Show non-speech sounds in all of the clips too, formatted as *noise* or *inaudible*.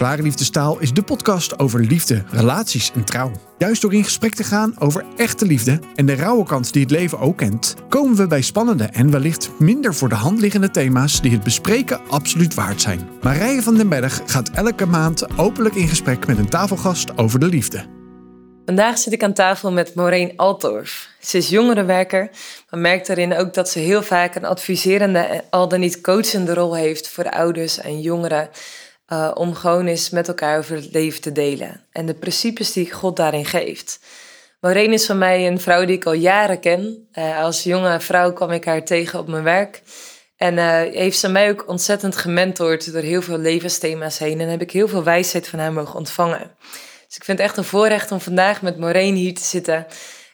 Klare Liefdestaal is de podcast over liefde, relaties en trouw. Juist door in gesprek te gaan over echte liefde en de rauwe kant die het leven ook kent, komen we bij spannende en wellicht minder voor de hand liggende thema's die het bespreken absoluut waard zijn. Marije van den Berg gaat elke maand openlijk in gesprek met een tafelgast over de liefde. Vandaag zit ik aan tafel met Maureen Altorf. Ze is jongerenwerker, maar merkt daarin ook dat ze heel vaak een adviserende, al dan niet coachende rol heeft voor ouders en jongeren. Uh, om gewoon eens met elkaar over het leven te delen en de principes die God daarin geeft. Maureen is van mij een vrouw die ik al jaren ken. Uh, als jonge vrouw kwam ik haar tegen op mijn werk. En uh, heeft ze mij ook ontzettend gementord door heel veel levensthema's heen. En heb ik heel veel wijsheid van haar mogen ontvangen. Dus ik vind het echt een voorrecht om vandaag met Maureen hier te zitten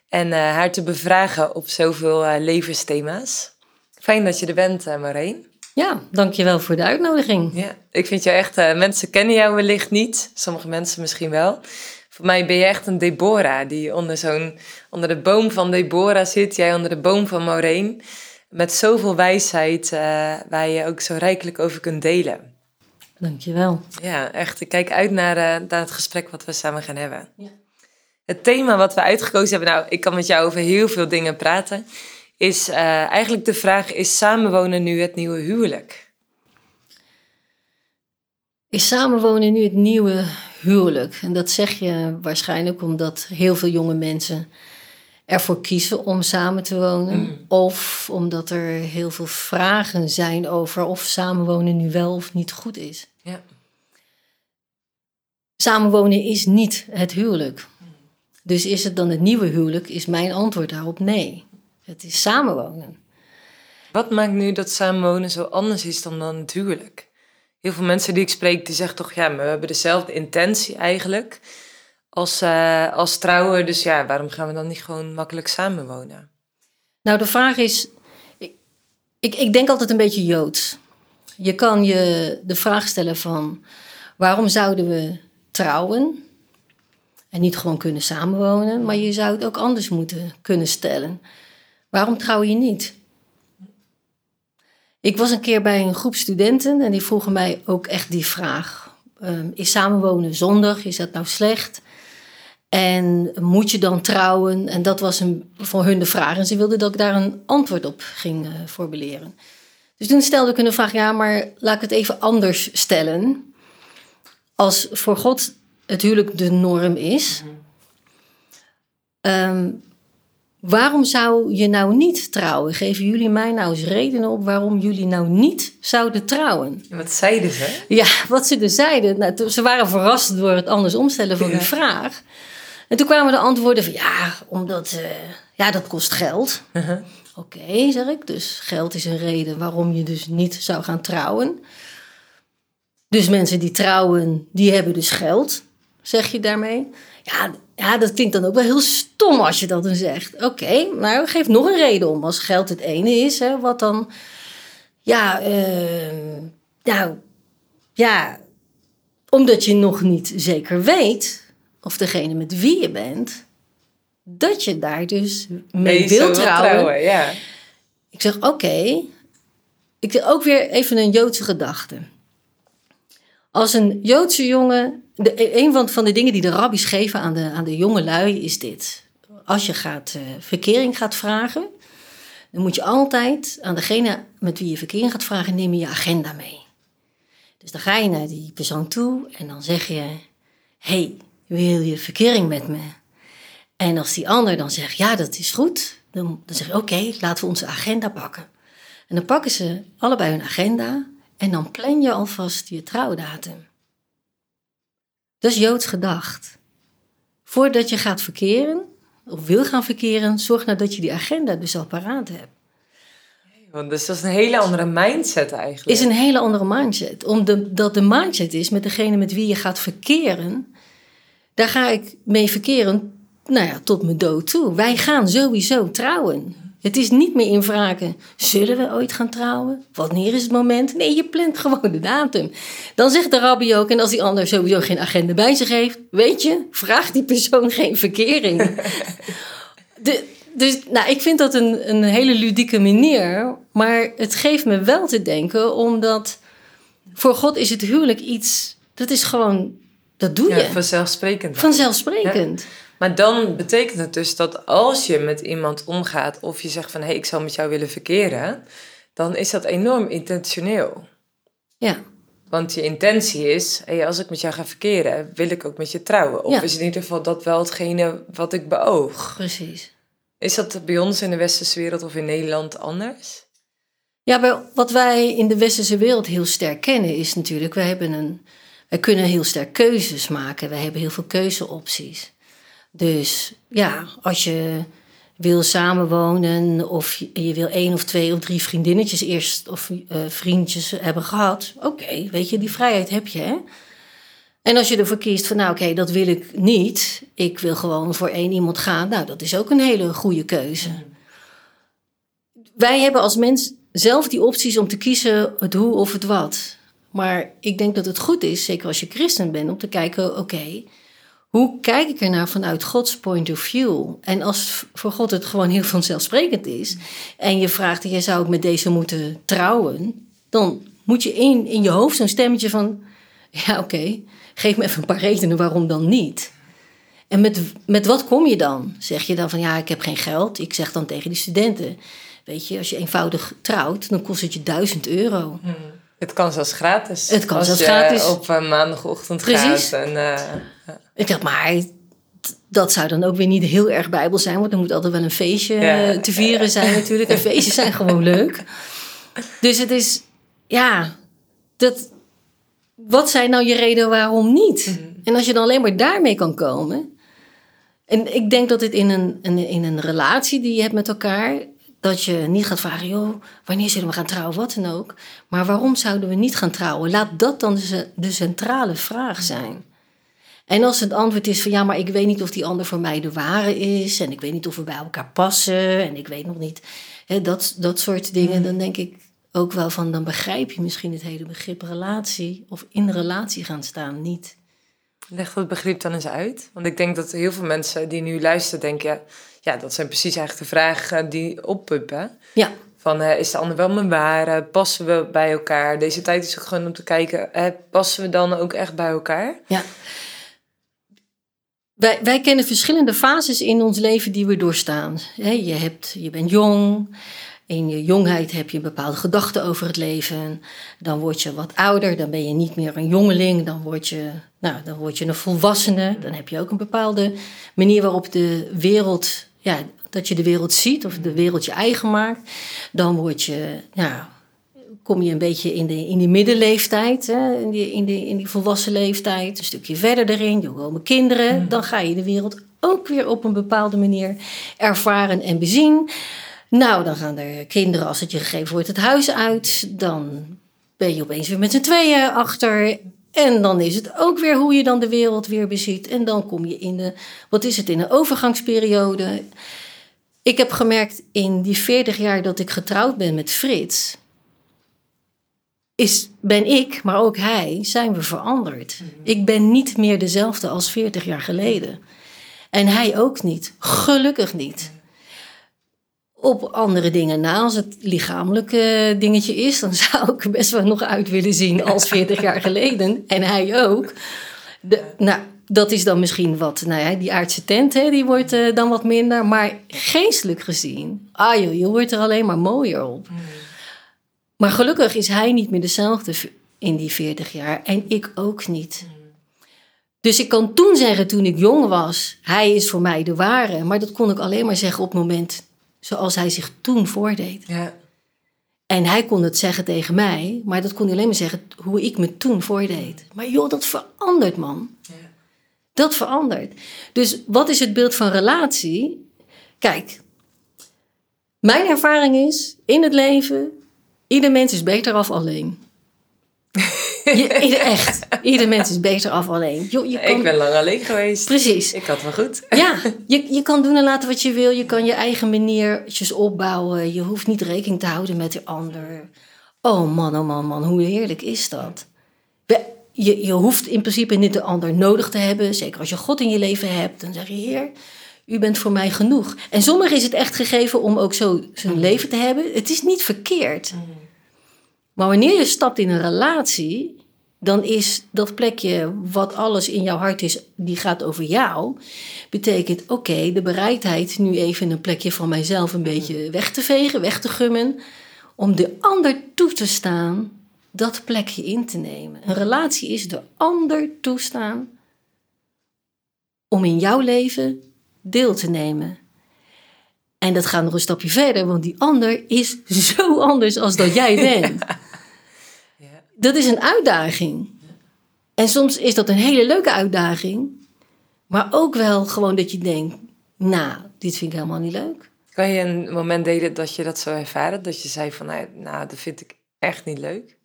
en haar te bevragen op zoveel levensthema's. Fijn dat je er bent, Maureen. Ja, dankjewel voor de uitnodiging. Ja, ik vind jou echt, mensen kennen jou wellicht niet, sommige mensen misschien wel. Voor mij ben je echt een Deborah die onder, zo'n, onder de boom van Deborah zit, jij onder de boom van Maureen. Met zoveel wijsheid waar je ook zo rijkelijk over kunt delen. Dankjewel. Ja, echt. Ik kijk uit naar, uh, naar het gesprek wat we samen gaan hebben. Ja. Het thema wat we uitgekozen hebben, nou, ik kan met jou over heel veel dingen praten, is uh, eigenlijk de vraag: is samenwonen nu het nieuwe huwelijk? Is samenwonen nu het nieuwe huwelijk? En dat zeg je waarschijnlijk omdat heel veel jonge mensen ervoor kiezen om samen te wonen. Mm. Of omdat er heel veel vragen zijn over of samenwonen nu wel of niet goed is. Ja. Samenwonen is niet het huwelijk. Dus is het dan het nieuwe huwelijk? Is mijn antwoord daarop nee. Het is samenwonen. Wat maakt nu dat samenwonen zo anders is dan, dan het huwelijk? Heel veel mensen die ik spreek, die zeggen toch, ja, maar we hebben dezelfde intentie eigenlijk als, uh, als trouwen. Dus ja, waarom gaan we dan niet gewoon makkelijk samenwonen? Nou, de vraag is, ik, ik denk altijd een beetje joods. Je kan je de vraag stellen van, waarom zouden we trouwen? En niet gewoon kunnen samenwonen, maar je zou het ook anders moeten kunnen stellen. Waarom trouw je niet? Ik was een keer bij een groep studenten en die vroegen mij ook echt die vraag. Um, is samenwonen zondig? Is dat nou slecht? En moet je dan trouwen? En dat was een, voor hun de vraag. En ze wilden dat ik daar een antwoord op ging uh, formuleren. Dus toen stelde ik hun de vraag: ja, maar laat ik het even anders stellen. Als voor God het huwelijk de norm is, um, waarom zou je nou niet trouwen? Geven jullie mij nou eens redenen op waarom jullie nou niet zouden trouwen? wat zeiden ze? Ja, wat ze dus zeiden. Nou, ze waren verrast door het anders omstellen van ja. hun vraag. En toen kwamen de antwoorden van ja, omdat uh, ja, dat kost geld. Uh -huh. Oké, okay, zeg ik. Dus geld is een reden waarom je dus niet zou gaan trouwen. Dus mensen die trouwen, die hebben dus geld, zeg je daarmee. Ja, ja dat klinkt dan ook wel heel stom als je dat dan zegt. Oké, okay, nou geef nog een reden om. Als geld het ene is, hè, wat dan... Ja, nou, ja, omdat je nog niet zeker weet of degene met wie je bent, dat je daar dus mee nee, wilt trouwen. trouwen ja. Ik zeg, oké. Okay. Ik zeg ook weer even een Joodse gedachte. Als een Joodse jongen, de, een van, van de dingen die de rabbies geven aan de, aan de jonge lui is dit. Als je gaat, uh, verkering gaat vragen, dan moet je altijd aan degene met wie je verkering gaat vragen, neem je je agenda mee. Dus dan ga je naar die persoon toe en dan zeg je, hey, wil je verkering met me? En als die ander dan zegt, ja, dat is goed, dan, dan zeg je, oké, laten we onze agenda pakken. En dan pakken ze allebei hun agenda en dan plan je alvast je trouwdatum. Dat is Joods gedacht. Voordat je gaat verkeren, of wil gaan verkeren, zorg nou dat je die agenda dus al paraat hebt. Want dus dat is een hele andere mindset eigenlijk. Is een hele andere mindset. Omdat de mindset is met degene met wie je gaat verkeren, daar ga ik mee verkeren nou ja, tot mijn dood toe. Wij gaan sowieso trouwen. Het is niet meer in vragen, zullen we ooit gaan trouwen? Wanneer is het moment? Nee, je plant gewoon de datum. Dan zegt de rabbi ook, en als die ander sowieso geen agenda bij zich heeft, weet je, vraagt die persoon geen verkering. *laughs* de, dus nou, ik vind dat een, een hele ludieke manier, maar het geeft me wel te denken, omdat voor God is het huwelijk iets Dat is gewoon, dat doe Ja, je. vanzelfsprekend. Vanzelfsprekend. Maar dan betekent het dus dat als je met iemand omgaat of je zegt van hé, hey, ik zou met jou willen verkeren, dan is dat enorm intentioneel. Ja. Want je intentie is, hey, als ik met jou ga verkeren, wil ik ook met je trouwen. Of Ja. is in ieder geval dat wel hetgene wat ik beoog. precies. Is dat bij ons in de westerse wereld of in Nederland anders? Ja, maar wat wij in de westerse wereld heel sterk kennen is natuurlijk, wij, hebben een, wij kunnen heel sterk keuzes maken. Wij hebben heel veel keuzeopties. Dus ja, als je wil samenwonen of je, wil één of twee of drie vriendinnetjes eerst of eh, vriendjes hebben gehad, oké, weet je, die vrijheid heb je. Hè? En als je ervoor kiest van, nou oké, dat wil ik niet, ik wil gewoon voor één iemand gaan, nou dat is ook een hele goede keuze. Wij hebben als mens zelf die opties om te kiezen het hoe of het wat. Maar ik denk dat het goed is, zeker als je christen bent, om te kijken, oké, hoe kijk ik ernaar vanuit Gods point of view? En als voor God het gewoon heel vanzelfsprekend is, en je vraagt, jij zou ik met deze moeten trouwen, dan moet je in, in je hoofd zo'n stemmetje van, ja oké, geef me even een paar redenen waarom dan niet. En met, met wat kom je dan? Zeg je dan van ja, ik heb geen geld? Ik zeg dan tegen die studenten: Weet je, als je eenvoudig trouwt, dan kost het je 1000 euro. Het kan zelfs gratis. Het kan als zelfs je gratis. op een maandagochtend Precies. gaat. En, eh, Ik dacht, maar dat zou dan ook weer niet heel erg bijbel zijn, want er moet altijd wel een feestje Ja. eh, te vieren zijn natuurlijk. En feestjes zijn gewoon *laughs* leuk. Dus het is, ja, dat, wat zijn nou je redenen waarom niet? En als je dan alleen maar daarmee kan komen. En ik denk dat het in een, een- in een relatie die je hebt met elkaar, dat je niet gaat vragen, joh, wanneer zullen we gaan trouwen, wat dan ook. Maar waarom zouden we niet gaan trouwen? Laat dat dan de centrale vraag zijn. En als het antwoord is van ja, maar ik weet niet of die ander voor mij de ware is. En ik weet niet of we bij elkaar passen. En ik weet nog niet hè, dat, dat soort dingen. Dan denk ik ook wel van dan begrijp je misschien het hele begrip relatie. Of in relatie gaan staan niet. Leg dat begrip dan eens uit. Want ik denk dat heel veel mensen die nu luisteren denken... ja, dat zijn precies eigenlijk de vragen die oppuppen. Ja, Van, is de ander wel mijn ware? Passen we bij elkaar? Deze tijd is ook gewoon om te kijken... passen we dan ook echt bij elkaar? ja. Wij, wij kennen verschillende fases in ons leven die we doorstaan. Je, hebt, je bent jong. In je jongheid heb je bepaalde gedachten over het leven. Dan word je wat ouder, dan ben je niet meer een jongeling. Dan word je, nou, dan word je een volwassene. Dan heb je ook een bepaalde manier waarop de wereld, ja, dat je de wereld ziet of de wereld je eigen maakt. Dan word je, ja, kom je een beetje in, de, in die middenleeftijd, hè, in, die, in, die, in die volwassen leeftijd, een stukje verder erin, je komen kinderen, dan ga je de wereld ook weer op een bepaalde manier ervaren en bezien. Nou, dan gaan er kinderen, als het je gegeven wordt, het huis uit. Dan ben je opeens weer met z'n tweeën achter. En dan is het ook weer hoe je dan de wereld weer beziet. En dan kom je in de, wat is het, in een overgangsperiode. Ik heb gemerkt in die 40 jaar dat ik getrouwd ben met Frits, is, ben ik, maar ook hij, zijn we veranderd. Ik ben niet meer dezelfde als 40 jaar geleden. En hij ook niet. Gelukkig niet. Op andere dingen na, als het lichamelijke dingetje is, dan *laughs* zou ik er best wel nog uit willen zien als 40 jaar geleden. En hij ook. De, nou, dat is dan misschien wat, nou ja, die aardse tent, hè, die wordt eh, dan wat minder. Maar geestelijk gezien, ah joh, je wordt er alleen maar mooier op. Maar gelukkig is hij niet meer dezelfde in die 40 jaar en ik ook niet. Dus ik kan toen zeggen, toen ik jong was, hij is voor mij de ware. Maar dat kon ik alleen maar zeggen op het moment zoals hij zich toen voordeed. Ja. En hij kon het zeggen tegen mij, maar dat kon hij alleen maar zeggen hoe ik me toen voordeed. Maar joh, dat verandert, man. Dat verandert. Dus wat is het beeld van relatie? Kijk, mijn ervaring is in het leven, ieder mens is beter af alleen. Je, ieder, echt, ieder mens is beter af alleen. Je kan, Ik ben lang alleen geweest. Precies. Ik had wel goed. Ja, *laughs* je, je kan doen en laten wat je wil. Je kan je eigen maniertjes opbouwen. Je hoeft niet rekening te houden met de ander. Oh man, oh man, man, hoe heerlijk is dat? Je, je hoeft in principe niet de ander nodig te hebben. Zeker als je God in je leven hebt. Dan zeg je, Heer, u bent voor mij genoeg. En sommigen is het echt gegeven om ook zo zijn leven te hebben. Het is niet verkeerd. Maar wanneer je stapt in een relatie, dan is dat plekje wat alles in jouw hart is, die gaat over jou. Betekent, oké, de bereidheid nu even een plekje van mijzelf een beetje weg te vegen, weg te gummen. Om de ander toe te staan dat plekje in te nemen. Een relatie is de ander toestaan om in jouw leven deel te nemen. En dat gaat nog een stapje verder, want die ander is zo anders als dat jij *laughs* bent. Ja. Dat is een uitdaging. En soms is dat een hele leuke uitdaging, maar ook wel gewoon dat je denkt: Nou, dit vind ik helemaal niet leuk. Kan je een moment delen dat je dat zo ervaren? Dat je zei van, nou, nou dat vind ik echt niet leuk?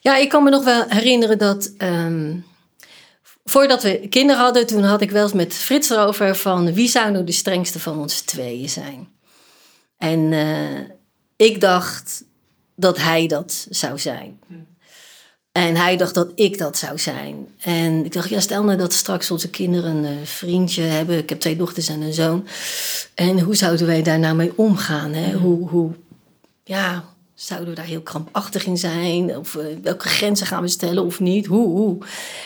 Ja, ik kan me nog wel herinneren dat ehm, voordat we kinderen hadden, toen had ik wel eens met Frits erover van wie zou nou de strengste van ons tweeën zijn. En eh, ik dacht dat hij dat zou zijn. En hij dacht dat ik dat zou zijn. En ik dacht, ja, stel nou dat straks onze kinderen een vriendje hebben. Ik heb twee dochters en een zoon. En hoe zouden wij daar nou mee omgaan? Hè? Hoe, hoe, ja, zouden we daar heel krampachtig in zijn? Of uh, welke grenzen gaan we stellen of niet? Hoe, hoe?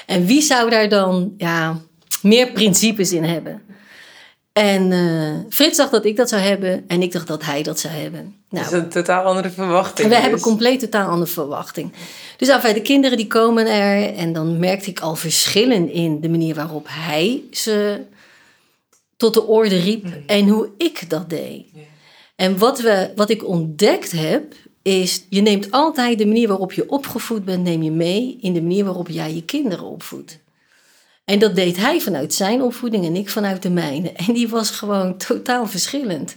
En wie zou daar dan ja, meer principes in hebben? En uh, Frits dacht dat ik dat zou hebben en ik dacht dat hij dat zou hebben. Nou, dat is een totaal andere verwachting. We dus. hebben compleet totaal andere verwachting. Dus enfin, de kinderen die komen er en dan merkte ik al verschillen in de manier waarop hij ze tot de orde riep mm. en hoe ik dat deed. En wat, we, wat ik ontdekt heb, is je neemt altijd de manier waarop je opgevoed bent, neem je mee in de manier waarop jij je kinderen opvoedt. En dat deed hij vanuit zijn opvoeding en ik vanuit de mijne. En die was gewoon totaal verschillend.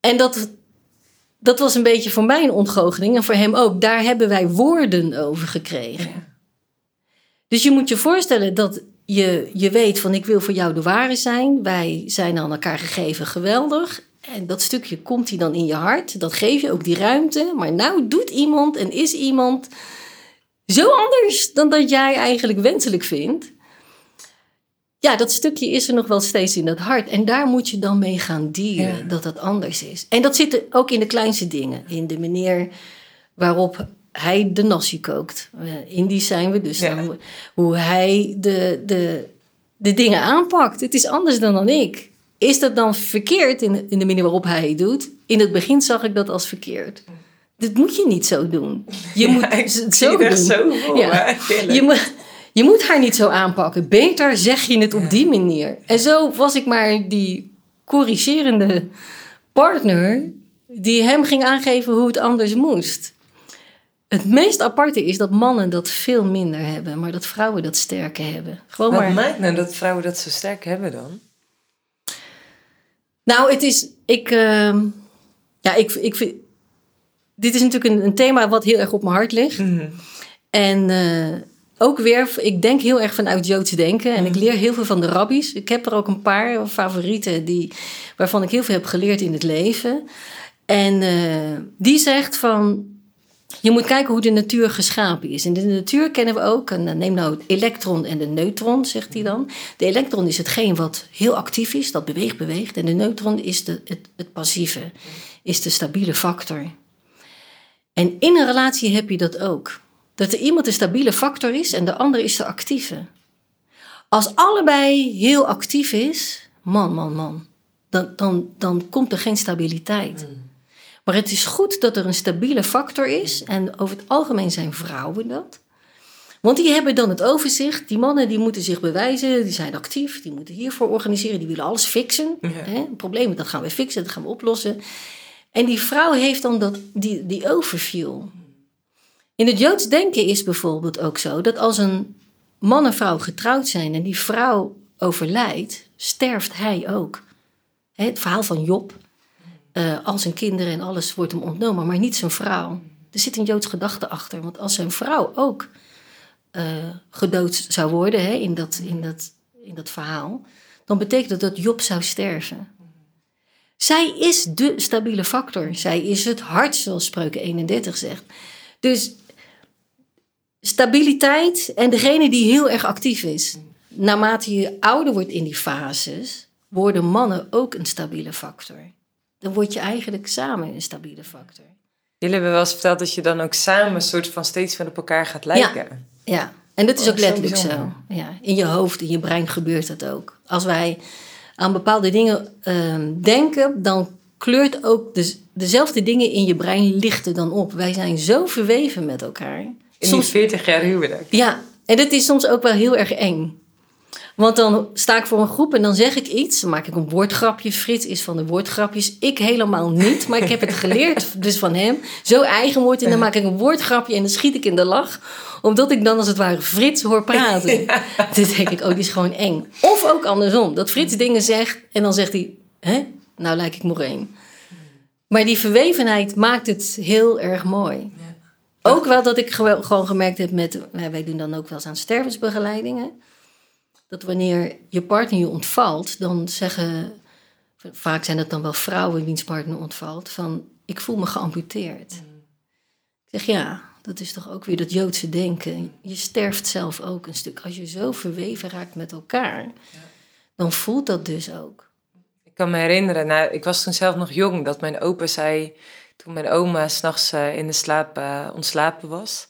En dat, dat was een beetje voor mij een ontgoocheling en voor hem ook. Daar hebben wij woorden over gekregen. Dus je moet je voorstellen dat je, je weet van ik wil voor jou de ware zijn. Wij zijn aan elkaar gegeven geweldig. En dat stukje komt hij dan in je hart. Dat geef je ook die ruimte. Maar nou doet iemand en is iemand zo anders dan dat jij eigenlijk wenselijk vindt. Ja, dat stukje is er nog wel steeds in dat hart. En daar moet je dan mee gaan dienen, dat dat anders is. En dat zit ook in de kleinste dingen. In de manier waarop hij de nasi kookt. Uh, Indisch zijn we, dus dan, hoe hij de, de, de dingen aanpakt. Het is anders dan dan ik. Is dat dan verkeerd in, in de manier waarop hij het doet? In het begin zag ik dat als verkeerd. Dit moet je niet zo doen. Je moet het zo doen. Zo ja. je, moet, je moet haar niet zo aanpakken. Beter zeg je het op die manier. En zo was ik maar die corrigerende partner die hem ging aangeven hoe het anders moest. Het meest aparte is dat mannen dat veel minder hebben, maar dat vrouwen dat sterker hebben. Gewoon Wat maar... maakt nou dat vrouwen dat zo sterk hebben dan? Nou, het is. Ik, uh, ja, ik, ik vind. Dit is natuurlijk een, een, thema wat heel erg op mijn hart ligt. Mm En uh, ook weer, ik denk heel erg vanuit Joods denken. En ik mhm. leer heel veel van de rabbies. Ik heb er ook een paar favorieten die, waarvan ik heel veel heb geleerd in het leven. En uh, die zegt van. Je moet kijken hoe de natuur geschapen is. In de natuur kennen we ook, en neem nou het elektron en de neutron, zegt hij dan. De elektron is hetgeen wat heel actief is, dat beweegt, beweegt. En de neutron is de, het, het passieve, is de stabiele factor. En in een relatie heb je dat ook. Dat er iemand de stabiele factor is en de ander is de actieve. Als allebei heel actief is, man, man, man, dan, dan, dan komt er geen stabiliteit. Hmm. Maar het is goed dat er een stabiele factor is. En over het algemeen zijn vrouwen dat. Want die hebben dan het overzicht. Die mannen die moeten zich bewijzen, die zijn actief, die moeten hiervoor organiseren, die willen alles fixen. Ja. Hè? Problemen, dat gaan we fixen, dat gaan we oplossen. En die vrouw heeft dan dat, die, die overview. In het Joods denken is bijvoorbeeld ook zo dat als een man en vrouw getrouwd zijn en die vrouw overlijdt, sterft hij ook. Het verhaal van Job. Uh, al zijn kinderen en alles wordt hem ontnomen, maar niet zijn vrouw. Er zit een Joods gedachte achter. Want als zijn vrouw ook uh, gedood zou worden hè, in, dat, in, dat, in dat verhaal, dan betekent dat dat Job zou sterven. Zij is de stabiele factor. Zij is het hart, zoals Spreuken 31 zegt. Dus stabiliteit en degene die heel erg actief is. Naarmate je ouder wordt in die fases, worden mannen ook een stabiele factor dan word je eigenlijk samen een stabiele factor. Jullie hebben wel eens verteld dat je dan ook samen een soort van steeds meer op elkaar gaat lijken. Ja, en dat is Oh, ook letterlijk zo. Ja, in je hoofd, in je brein gebeurt dat ook. Als wij aan bepaalde dingen ehm, denken, dan kleurt ook de, dezelfde dingen in je brein lichten dan op. Wij zijn zo verweven met elkaar. In die Soms, 40 jaar huwelijk. ja, en dat is soms ook wel heel erg eng. Want dan sta ik voor een groep en dan zeg ik iets. Dan maak ik een woordgrapje. Frits is van de woordgrapjes. Ik helemaal niet, maar ik heb het geleerd *laughs* dus van hem. Zo eigen wordt en dan maak ik een woordgrapje en dan schiet ik in de lach. Omdat ik dan als het ware Frits hoor praten. *laughs* Dan denk ik, oh, die is gewoon eng. Of ook andersom. Dat Frits dingen zegt en dan zegt hij... Hè? Nou lijk ik Moreen. Maar die verwevenheid maakt het heel erg mooi. Ook wel dat ik gewo- gewoon gemerkt heb met... Wij doen dan ook wel eens aan stervensbegeleidingen. Dat wanneer je partner je ontvalt, dan zeggen... Vaak zijn het dan wel vrouwen wiens partner ontvalt. Van, ik voel me geamputeerd. Ik zeg, ja, dat is toch ook weer dat Joodse denken. Je sterft zelf ook een stuk. Als je zo verweven raakt met elkaar, dan voelt dat dus ook. Ik kan me herinneren, nou, ik was toen zelf nog jong, dat mijn opa zei, toen mijn oma s'nachts uh, in de slaap uh, ontslapen was,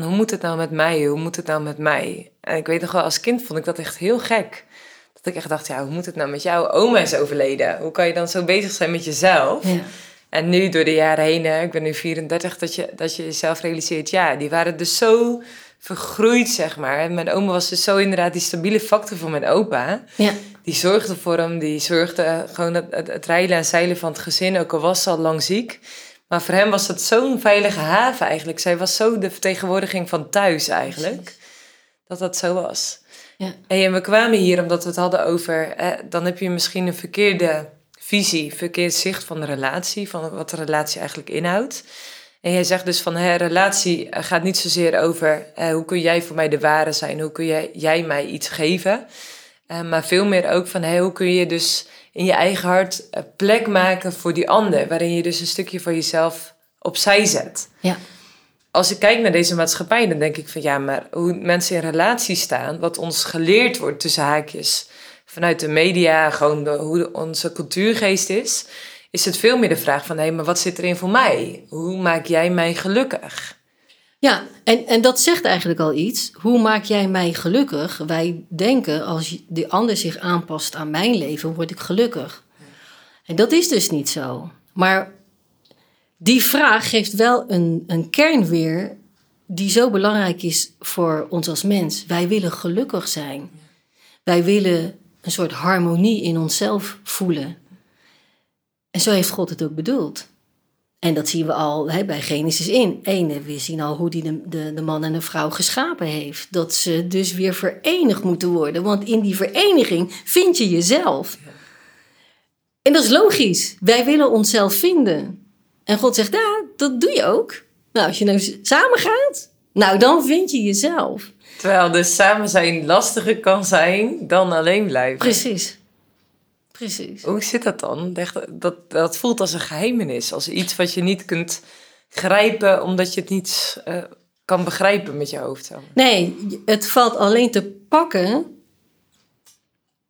van hoe moet het nou met mij, hoe moet het nou met mij? En ik weet nog wel, als kind vond ik dat echt heel gek. Dat ik echt dacht, ja, hoe moet het nou met jou? Oma is overleden. Hoe kan je dan zo bezig zijn met jezelf? Ja. En nu door de jaren heen, hè, ik ben nu 34, dat je, dat je jezelf realiseert, ja, die waren dus zo vergroeid, zeg maar. En mijn oma was dus zo inderdaad die stabiele factor voor mijn opa. Ja. Die zorgde voor hem, die zorgde gewoon het, het, het rijden en zeilen van het gezin, ook al was ze al lang ziek. Maar voor hem was het zo'n veilige haven eigenlijk. Zij was zo de vertegenwoordiging van thuis eigenlijk. Precies. Dat dat zo was. Ja. En we kwamen hier omdat we het hadden over, eh, dan heb je misschien een verkeerde visie, verkeerd zicht van de relatie, van wat de relatie eigenlijk inhoudt. En jij zegt dus van, hè, relatie gaat niet zozeer over eh, hoe kun jij voor mij de ware zijn, hoe kun jij, jij mij iets geven, uh, maar veel meer ook van hey, hoe kun je dus in je eigen hart plek maken voor die ander, waarin je dus een stukje van jezelf opzij zet. Ja. Als ik kijk naar deze maatschappij, dan denk ik van ja, maar hoe mensen in relatie staan, wat ons geleerd wordt tussen haakjes, vanuit de media, gewoon de, hoe onze cultuurgeest is, is het veel meer de vraag van hé, hey, maar wat zit erin voor mij? Hoe maak jij mij gelukkig? Ja, en, en dat zegt eigenlijk al iets. Hoe maak jij mij gelukkig? Wij denken, als de ander zich aanpast aan mijn leven, word ik gelukkig. En dat is dus niet zo. Maar die vraag geeft wel een, een kern weer die zo belangrijk is voor ons als mens. Wij willen gelukkig zijn. Wij willen een soort harmonie in onszelf voelen. En zo heeft God het ook bedoeld. En dat zien we al hè, bij Genesis in. Ene, we zien al hoe de, de, de man en de vrouw geschapen heeft. Dat ze dus weer verenigd moeten worden. Want in die vereniging vind je jezelf. En dat is logisch. Wij willen onszelf vinden. En God zegt, ja, dat doe je ook. Nou, als je nou samen gaat, nou dan vind je jezelf. Terwijl dus samen zijn lastiger kan zijn dan alleen blijven. Precies. Precies. Hoe zit dat dan? Dat, dat, dat voelt als een geheimenis, als iets wat je niet kunt grijpen omdat je het niet uh, kan begrijpen met je hoofd. Nee, het valt alleen te pakken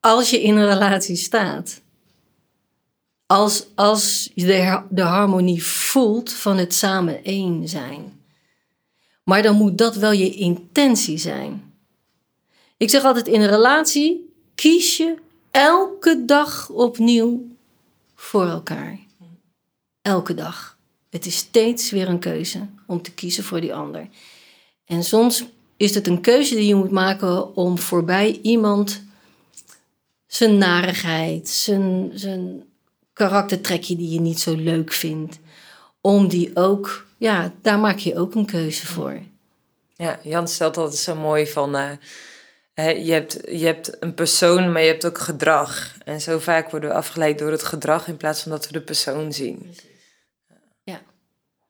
als je in een relatie staat. Als, als je de, de harmonie voelt van het samen één zijn. Maar dan moet dat wel je intentie zijn. Ik zeg altijd in een relatie kies je elke dag opnieuw voor elkaar. Elke dag. Het is steeds weer een keuze om te kiezen voor die ander. En soms is het een keuze die je moet maken om voorbij iemand zijn narigheid, zijn, zijn karaktertrekje die je niet zo leuk vindt, om die ook, ja, daar maak je ook een keuze voor. Ja, Jan stelt altijd zo mooi van. Uh, je, hebt, je hebt een persoon, maar je hebt ook gedrag. En zo vaak worden we afgeleid door het gedrag in plaats van dat we de persoon zien. Ja.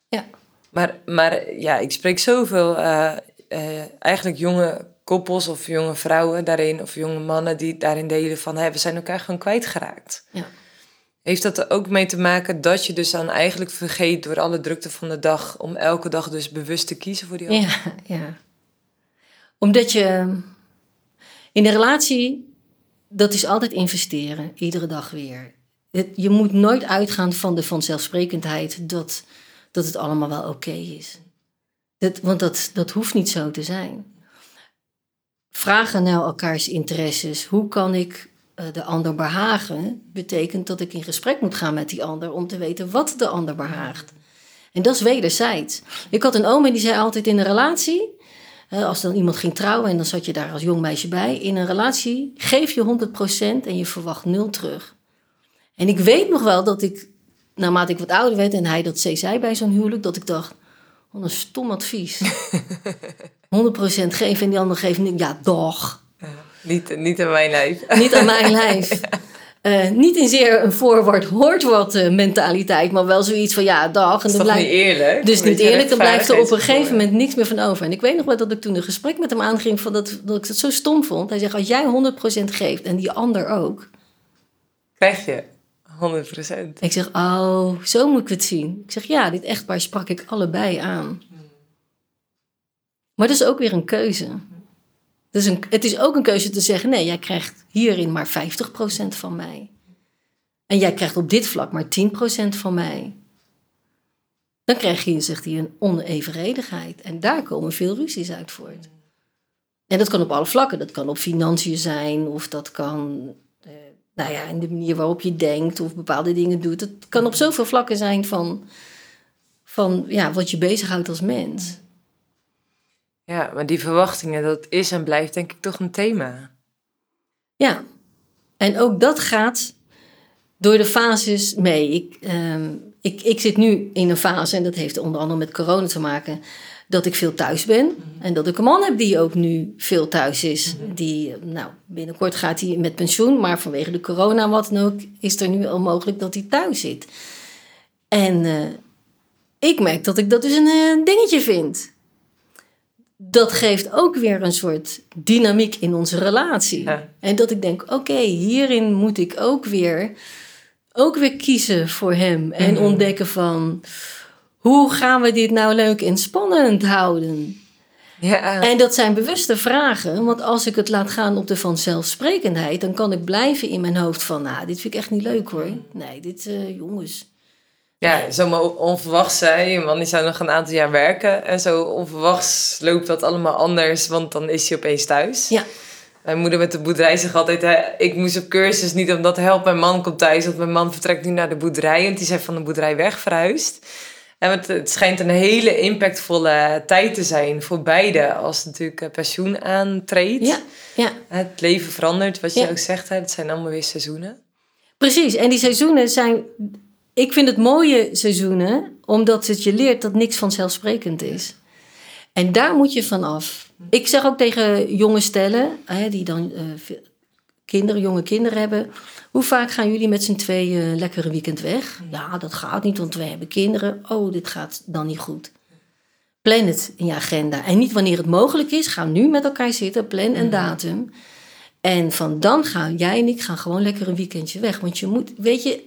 ja. Maar, maar ja, ik spreek zoveel uh, uh, eigenlijk jonge koppels of jonge vrouwen daarin, of jonge mannen die daarin delen van hey, we zijn elkaar gewoon kwijtgeraakt. Ja. Heeft dat er ook mee te maken dat je dus dan eigenlijk vergeet door alle drukte van de dag om elke dag dus bewust te kiezen voor die ander? Ja, ja. Omdat je in de relatie, dat is altijd investeren, iedere dag weer. Je moet nooit uitgaan van de vanzelfsprekendheid dat dat het allemaal wel oké is. Dat, want dat, dat hoeft niet zo te zijn. Vragen naar elkaars interesses. Hoe kan ik uh, de ander behagen? Betekent dat ik in gesprek moet gaan met die ander om te weten wat de ander behaagt. En dat is wederzijds. Ik had een oom en die zei altijd in een relatie, als dan iemand ging trouwen en dan zat je daar als jong meisje bij, in een relatie geef je 100% en je verwacht nul terug. En ik weet nog wel dat ik, naarmate ik wat ouder werd en hij dat zei bij zo'n huwelijk, dat ik dacht, wat een stom advies. *laughs* 100% geven en die ander geeft. Ja, doch. niet, niet aan mijn lijf. Niet aan mijn lijf. *laughs* Uh, niet in zeer een voorwoord hoort wat uh, mentaliteit, maar wel zoiets van ja, dag. En dat is niet eerlijk? Dus niet eerlijk, dan blijft er op een gegeven moment niks meer van over. En ik weet nog wel dat ik toen een gesprek met hem aanging van dat, dat ik het zo stom vond. Hij zegt, als jij 100% geeft en die ander ook. Krijg je 100%. Ik zeg, oh, zo moet ik het zien. Ik zeg, ja, dit echtpaar sprak ik allebei aan. Maar dat is ook weer een keuze. Dus een, het is ook een keuze te zeggen: nee, jij krijgt hierin maar 50% van mij. En jij krijgt op dit vlak maar 10% van mij. Dan krijg je, zegt hij, een onevenredigheid. En daar komen veel ruzies uit voort. En dat kan op alle vlakken. Dat kan op financiën zijn, of dat kan eh, nou ja, in de manier waarop je denkt of bepaalde dingen doet. Het kan op zoveel vlakken zijn van, van ja, wat je bezighoudt als mens. Ja, maar die verwachtingen, dat is en blijft denk ik toch een thema. Ja, en ook dat gaat door de fases mee. Ik, ehm, ik, ik zit nu in een fase, en dat heeft onder andere met corona te maken, dat ik veel thuis ben. Mhm. En dat ik een man heb die ook nu veel thuis is. Mhm. Die, nou, binnenkort gaat hij met pensioen, maar vanwege de corona, wat dan ook, is er nu al mogelijk dat hij thuis zit. En uh, ik merk dat ik dat dus een uh, dingetje vind dat geeft ook weer een soort dynamiek in onze relatie. En dat ik denk, oké, hierin moet ik ook weer, ook weer kiezen voor hem. En mhm. ontdekken van, hoe gaan we dit nou leuk en spannend houden? Ja. En dat zijn bewuste vragen, want als ik het laat gaan op de vanzelfsprekendheid, dan kan ik blijven in mijn hoofd van, nou, dit vind ik echt niet leuk hoor. Nee, dit, uh, jongens, ja, zomaar onverwachts zei, man die zou nog een aantal jaar werken. En zo onverwachts loopt dat allemaal anders, want dan is hij opeens thuis. Ja. Mijn moeder met de boerderij zegt altijd, hè, ik moest op cursus niet omdat help mijn man komt thuis. Want mijn man vertrekt nu naar de boerderij en die zijn van de boerderij weg verhuisd. En het, het schijnt een hele impactvolle tijd te zijn voor beide als natuurlijk eh, pensioen aantreedt. Ja, ja. Het leven verandert, wat je ook zegt, het zijn allemaal weer seizoenen. Precies, en die seizoenen zijn ik vind het mooie seizoenen, omdat het je leert dat niks vanzelfsprekend is. En daar moet je vanaf. Ik zeg ook tegen jonge stellen, hè, die dan uh, kinderen, jonge kinderen hebben. Hoe vaak gaan jullie met z'n tweeën lekker een weekend weg? Ja, dat gaat niet, want we hebben kinderen. Oh, dit gaat dan niet goed. Plan het in je agenda. En niet wanneer het mogelijk is. Ga nu met elkaar zitten, plan een datum. En van dan gaan jij en ik gaan gewoon lekker een weekendje weg. Want je moet, weet je,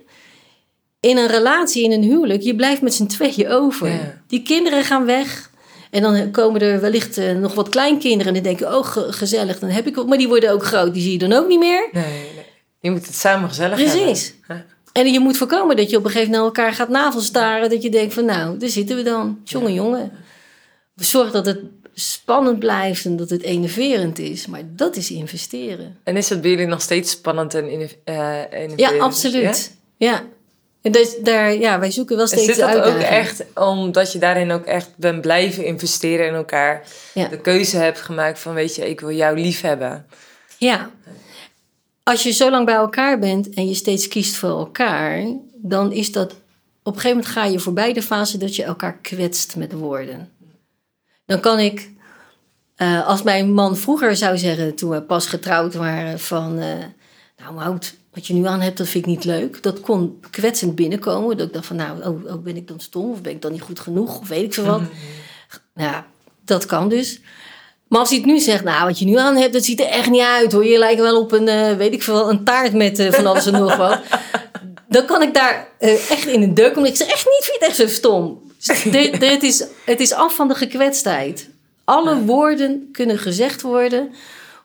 in een relatie, in een huwelijk, je blijft met z'n tweeën over. Die kinderen gaan weg. En dan komen er wellicht uh, nog wat kleinkinderen. En dan denken, oh gezellig, dan heb ik ook. Maar die worden ook groot, die zie je dan ook niet meer. Nee, nee. Je moet het samen gezellig Precies. hebben. En je moet voorkomen dat je op een gegeven moment naar elkaar gaat navelstaren. Dat je denkt van nou, daar zitten we dan. Jongen, jongen. Zorg dat het spannend blijft en dat het enerverend is. Maar dat is investeren. En is het bij jullie nog steeds spannend en uh, Ja, absoluut. ja. Dus daar, ja, wij zoeken wel steeds Zit dat ook echt omdat je daarin ook echt bent blijven investeren in elkaar? De keuze hebt gemaakt van, weet je, ik wil jou lief hebben. Ja. Als je zo lang bij elkaar bent en je steeds kiest voor elkaar, dan is dat op een gegeven moment ga je voorbij de fase dat je elkaar kwetst met woorden. Dan kan ik, uh, als mijn man vroeger zou zeggen, toen we pas getrouwd waren, van, uh, nou Mout, wat je nu aan hebt, dat vind ik niet leuk. Dat kon kwetsend binnenkomen. Dat ik dacht van, nou, oh, oh ben ik dan stom? Of ben ik dan niet goed genoeg? Of weet ik veel wat. Mm Ja, dat kan dus. Maar als hij het nu zegt, nou, wat je nu aan hebt, dat ziet er echt niet uit hoor. Je lijkt wel op een, uh, weet ik veel, een taart met uh, van alles en nog wat. *laughs* Dan kan ik daar uh, echt in een deuk komen. Ik zeg echt niet, vind het echt zo stom. dit, dit is, het is af van de gekwetstheid. Alle woorden kunnen gezegd worden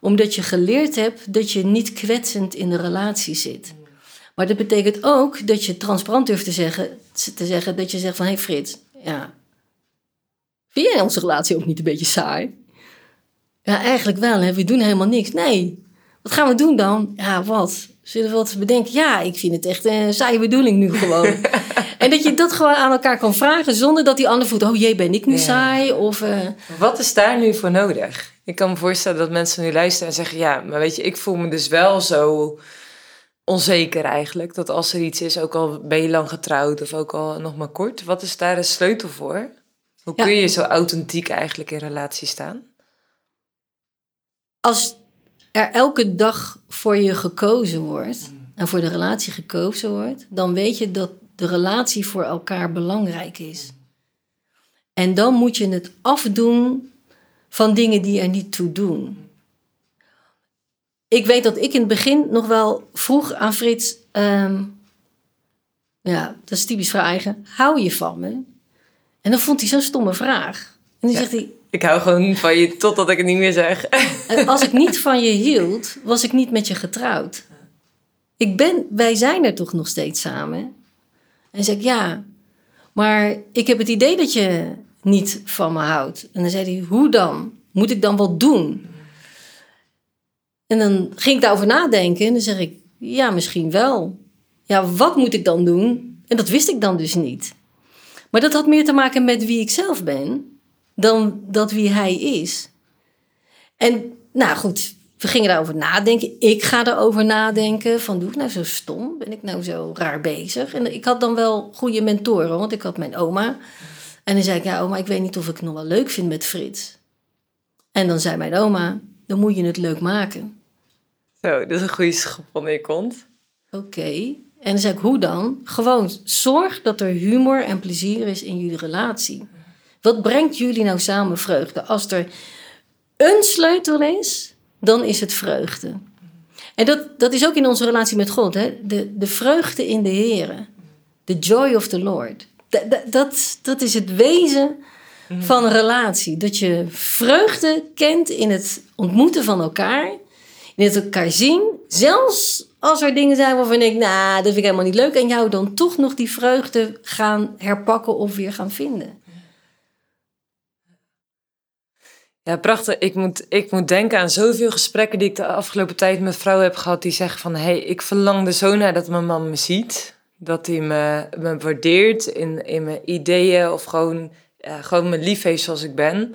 omdat je geleerd hebt dat je niet kwetsend in de relatie zit. Maar dat betekent ook dat je transparant durft te zeggen, te zeggen dat je zegt van... hé hey Frits, ja, vind jij onze relatie ook niet een beetje saai? Ja, eigenlijk wel. Hè? We doen helemaal niks. Nee, wat gaan we doen dan? Ja, wat? Zullen we wat bedenken? Ja, ik vind het echt een saaie bedoeling nu gewoon. *laughs* en dat je dat gewoon aan elkaar kan vragen zonder dat die ander voelt... oh jee, ben ik nu Ja. saai? Of, eh, Wat is daar nu voor nodig? Ik kan me voorstellen dat mensen nu luisteren en zeggen: Ja, maar weet je, ik voel me dus wel zo onzeker eigenlijk. Dat als er iets is, ook al ben je lang getrouwd of ook al nog maar kort, wat is daar de sleutel voor? Hoe Ja. kun je zo authentiek eigenlijk in relatie staan? als er elke dag voor je gekozen wordt... en voor de relatie gekozen wordt... dan weet je dat de relatie voor elkaar belangrijk is. En dan moet je het afdoen van dingen die er niet toe doen. Ik weet dat ik in het begin nog wel vroeg aan Frits... ehm, ja, dat is typisch vragen. Hou je van me? En dan vond hij zo'n stomme vraag. En dan Ja. zegt hij... Ik hou gewoon van je totdat ik het niet meer zeg. En als ik niet van je hield, was ik niet met je getrouwd. Ik ben, wij zijn er toch nog steeds samen. En zeg ik, ja, maar ik heb het idee dat je niet van me houdt. En dan zei hij, hoe dan? Moet ik dan wat doen? En dan ging ik daarover nadenken en dan zeg ik, ja, misschien wel. Ja, wat moet ik dan doen? En dat wist ik dan dus niet. Maar dat had meer te maken met wie ik zelf ben dan dat wie hij is. En nou goed, we gingen daarover nadenken. Ik ga erover nadenken. Van doe ik nou zo stom? Ben ik nou zo raar bezig? En ik had dan wel goede mentoren, want ik had mijn oma. En dan zei ik, ja oma, ik weet niet of ik het nog wel leuk vind met Frits. En dan zei mijn oma, dan moet je het leuk maken. Zo, dat is een goede schop onder je kont. Oké. En dan zei ik, hoe dan? Gewoon zorg dat er humor en plezier is in jullie relatie. Wat brengt jullie nou samen vreugde? Als er een sleutel is, dan is het vreugde. En dat, dat is ook in onze relatie met God. Hè? De, de vreugde in de Heer. The joy of the Lord. Dat, dat, dat, is het wezen van een relatie. Dat je vreugde kent in het ontmoeten van elkaar. In het elkaar zien. Zelfs als er dingen zijn waarvan ik, nou, dat vind ik helemaal niet leuk. En jou dan toch nog die vreugde gaan herpakken of weer gaan vinden. Ja, prachtig. Ik moet, ik moet denken aan zoveel gesprekken die ik de afgelopen tijd met vrouwen heb gehad. Die zeggen van, hé, hey, ik verlang er zo naar dat mijn man me ziet. Dat hij me, me waardeert in, in mijn ideeën of gewoon, ja, gewoon me lief heeft zoals ik ben.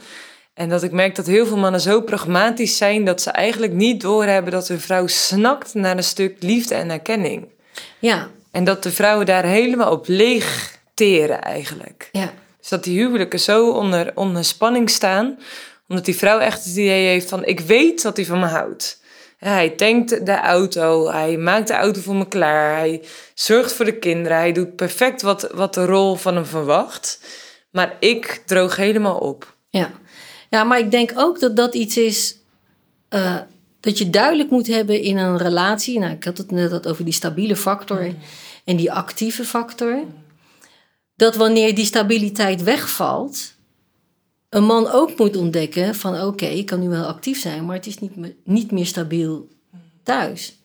En dat ik merk dat heel veel mannen zo pragmatisch zijn... dat ze eigenlijk niet doorhebben dat hun vrouw snakt naar een stuk liefde en erkenning. Ja, En dat de vrouwen daar helemaal op leeg teren eigenlijk. ja, Dus dat die huwelijken zo onder, onder spanning staan. Omdat die vrouw echt het idee heeft van... ik weet dat hij van me houdt. Hij tankt de auto, hij maakt de auto voor me klaar... hij zorgt voor de kinderen, hij doet perfect wat, wat de rol van hem verwacht. Maar ik droog helemaal op. ja. Ja, maar ik denk ook dat dat iets is eh, dat je duidelijk moet hebben in een relatie. Nou, ik had het net over die stabiele factor en die actieve factor. Dat wanneer die stabiliteit wegvalt, een man ook moet ontdekken van oké, ik kan nu wel actief zijn, maar het is niet, me- niet meer stabiel thuis.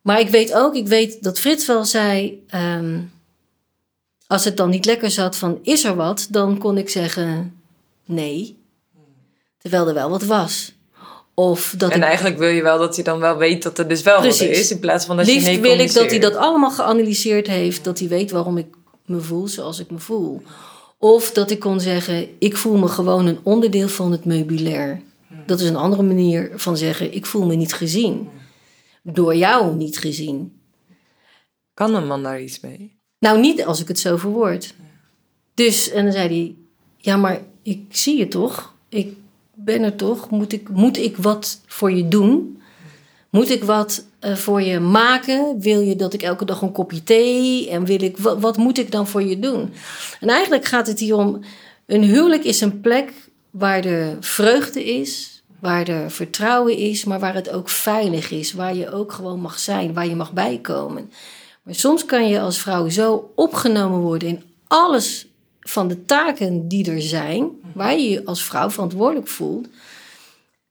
Maar ik weet ook, ik weet dat Frits wel zei, ehm, als het dan niet lekker zat van is er wat, dan kon ik zeggen nee. Terwijl er wel wat was. Of dat En ik eigenlijk wil je wel dat hij dan wel weet dat er dus wel wat is... in plaats van dat je Liefst nee wil ik dat hij dat allemaal geanalyseerd heeft. Dat hij weet waarom ik me voel zoals ik me voel. Of dat ik kon zeggen, ik voel me gewoon een onderdeel van het meubilair. Dat is een andere manier van zeggen, ik voel me niet gezien. Door jou niet gezien. Kan een man daar iets mee? Nou, niet als ik het zo verwoord. Dus, en dan zei hij, ja, maar ik zie je toch? Ik ben er toch? Moet ik, moet ik wat voor je doen? Moet ik wat eh, voor je maken? Wil je dat ik elke dag een kopje thee? En wil ik, wat, wat moet ik dan voor je doen? En eigenlijk gaat het hier om, een huwelijk is een plek waar er vreugde is, waar er vertrouwen is, maar waar het ook veilig is, waar je ook gewoon mag zijn, waar je mag bijkomen. Maar soms kan je als vrouw zo opgenomen worden in alles van de taken die er zijn, waar je je als vrouw verantwoordelijk voelt,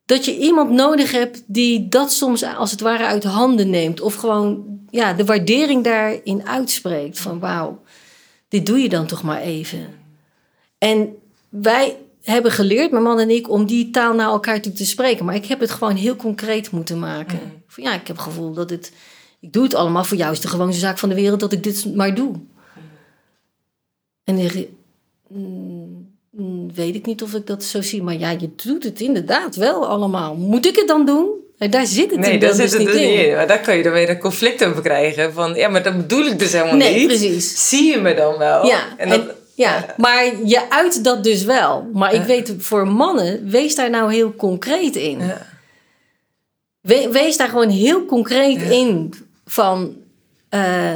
dat je iemand nodig hebt die dat soms als het ware uit handen neemt. Of gewoon ja, de waardering daarin uitspreekt. Van wauw, dit doe je dan toch maar even. En wij hebben geleerd, mijn man en ik, om die taal naar elkaar toe te spreken. Maar ik heb het gewoon heel concreet moeten maken. Van, ja, ik heb het gevoel dat het... Ik doe het allemaal. Voor jou is de gewoonste zaak van de wereld dat ik dit maar doe. En "Mm, mm, weet ik niet of ik dat zo zie. Maar ja, je doet het inderdaad wel allemaal. Moet ik het dan doen? En daar zit het Nee, in, daar dat zit dus het niet dus niet in. in. Maar daar kan je dan weer een conflict over krijgen. Van, ja, maar dat bedoel ik dus helemaal Nee, niet. precies. Zie je me dan wel? Ja, En ja, maar je uit dat dus wel. Maar ik Ja. weet, voor mannen, wees daar nou heel concreet in. Ja. We- wees daar gewoon heel concreet in van... eh,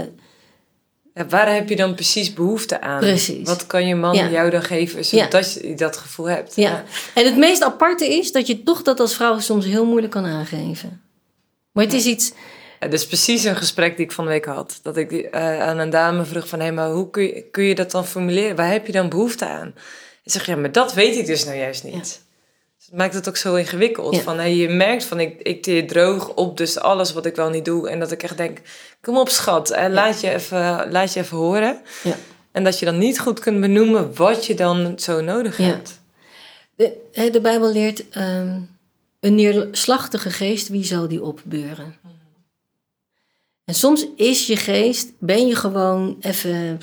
Ja, waar heb je dan precies behoefte aan? Precies. Wat kan je man Ja. jou dan geven zodat je dat gevoel hebt? ja. En het meest aparte is dat je toch dat als vrouw soms heel moeilijk kan aangeven. Maar het is iets... Ja, dat is precies een gesprek die ik van de week had. Dat ik eh, aan een dame vroeg van... hé, maar hoe kun je, kun je dat dan formuleren? Waar heb je dan behoefte aan? Ik zeg, ja, maar dat weet ik dus nou juist niet. Het maakt het ook zo ingewikkeld. Ja. Van, je merkt van, ik, ik teer droog op dus alles wat ik wel niet doe. En dat ik echt denk, kom op schat, en laat, je even, laat je even horen. Ja. En dat je dan niet goed kunt benoemen wat je dan zo nodig Ja. hebt. De, de Bijbel leert... ehm, een neerslachtige geest, wie zal die opbeuren? En soms is je geest, ben je gewoon even...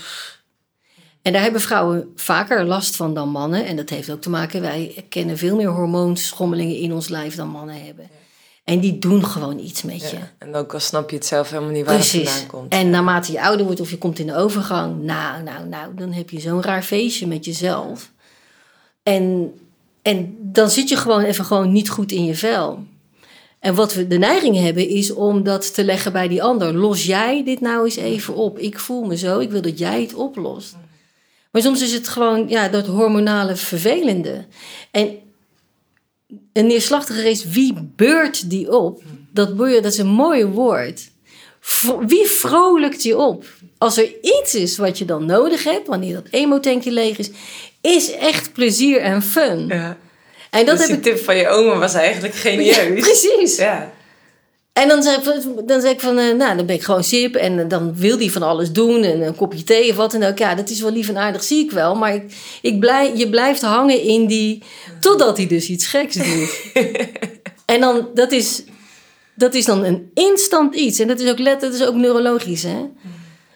En daar hebben vrouwen vaker last van dan mannen. En dat heeft ook te maken, wij kennen veel meer hormoonschommelingen in ons lijf dan mannen hebben. En die doen gewoon iets met je. Ja. En ook al snap je het zelf helemaal niet waar het Precies. vandaan komt. En naarmate je ouder wordt of je komt in de overgang, nou, nou, nou, dan heb je zo'n raar feestje met jezelf. En, en dan zit je gewoon even gewoon niet goed in je vel. En wat we de neiging hebben is om dat te leggen bij die ander. Los jij dit nou eens even op? Ik voel me zo, ik wil dat jij het oplost. Maar soms is het gewoon ja, dat hormonale vervelende. En een neerslachtige geest, wie beurt die op? Dat, beur, dat is een mooi woord. Wie vrolijkt je op? Als er iets is wat je dan nodig hebt, wanneer dat emotankje leeg is, is echt plezier en fun. Ja. En dat dus heb ik. tip van je oma was eigenlijk Ja, genieus. precies. Ja. En dan zeg, ik, dan zeg ik van, eh, nou, dan ben ik gewoon sip. En eh, dan wil die van alles doen. En een kopje thee of wat dan ook. Ja, dat is wel lief en aardig, zie ik wel. Maar ik, ik blij, je blijft hangen in die... Totdat hij dus iets geks doet. *laughs* en dan, dat is, dat is dan een instant iets. En dat is ook, let, dat is ook neurologisch, hè.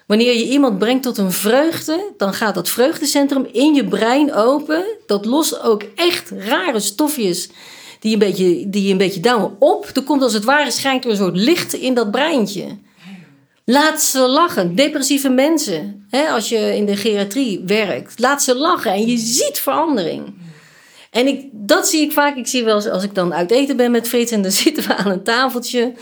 Wanneer je iemand brengt tot een vreugde, dan gaat dat vreugdecentrum in je brein open. Dat lost ook echt rare stofjes die een beetje, die een beetje down op. Er komt als het ware schijnt er een soort licht in dat breintje. Laat ze lachen. Depressieve mensen, hè, als je in de geriatrie werkt, laat ze lachen en je ziet verandering. En ik, dat zie ik vaak. Ik zie wel eens als ik dan uit eten ben met Frits en dan *laughs* zitten we aan een tafeltje.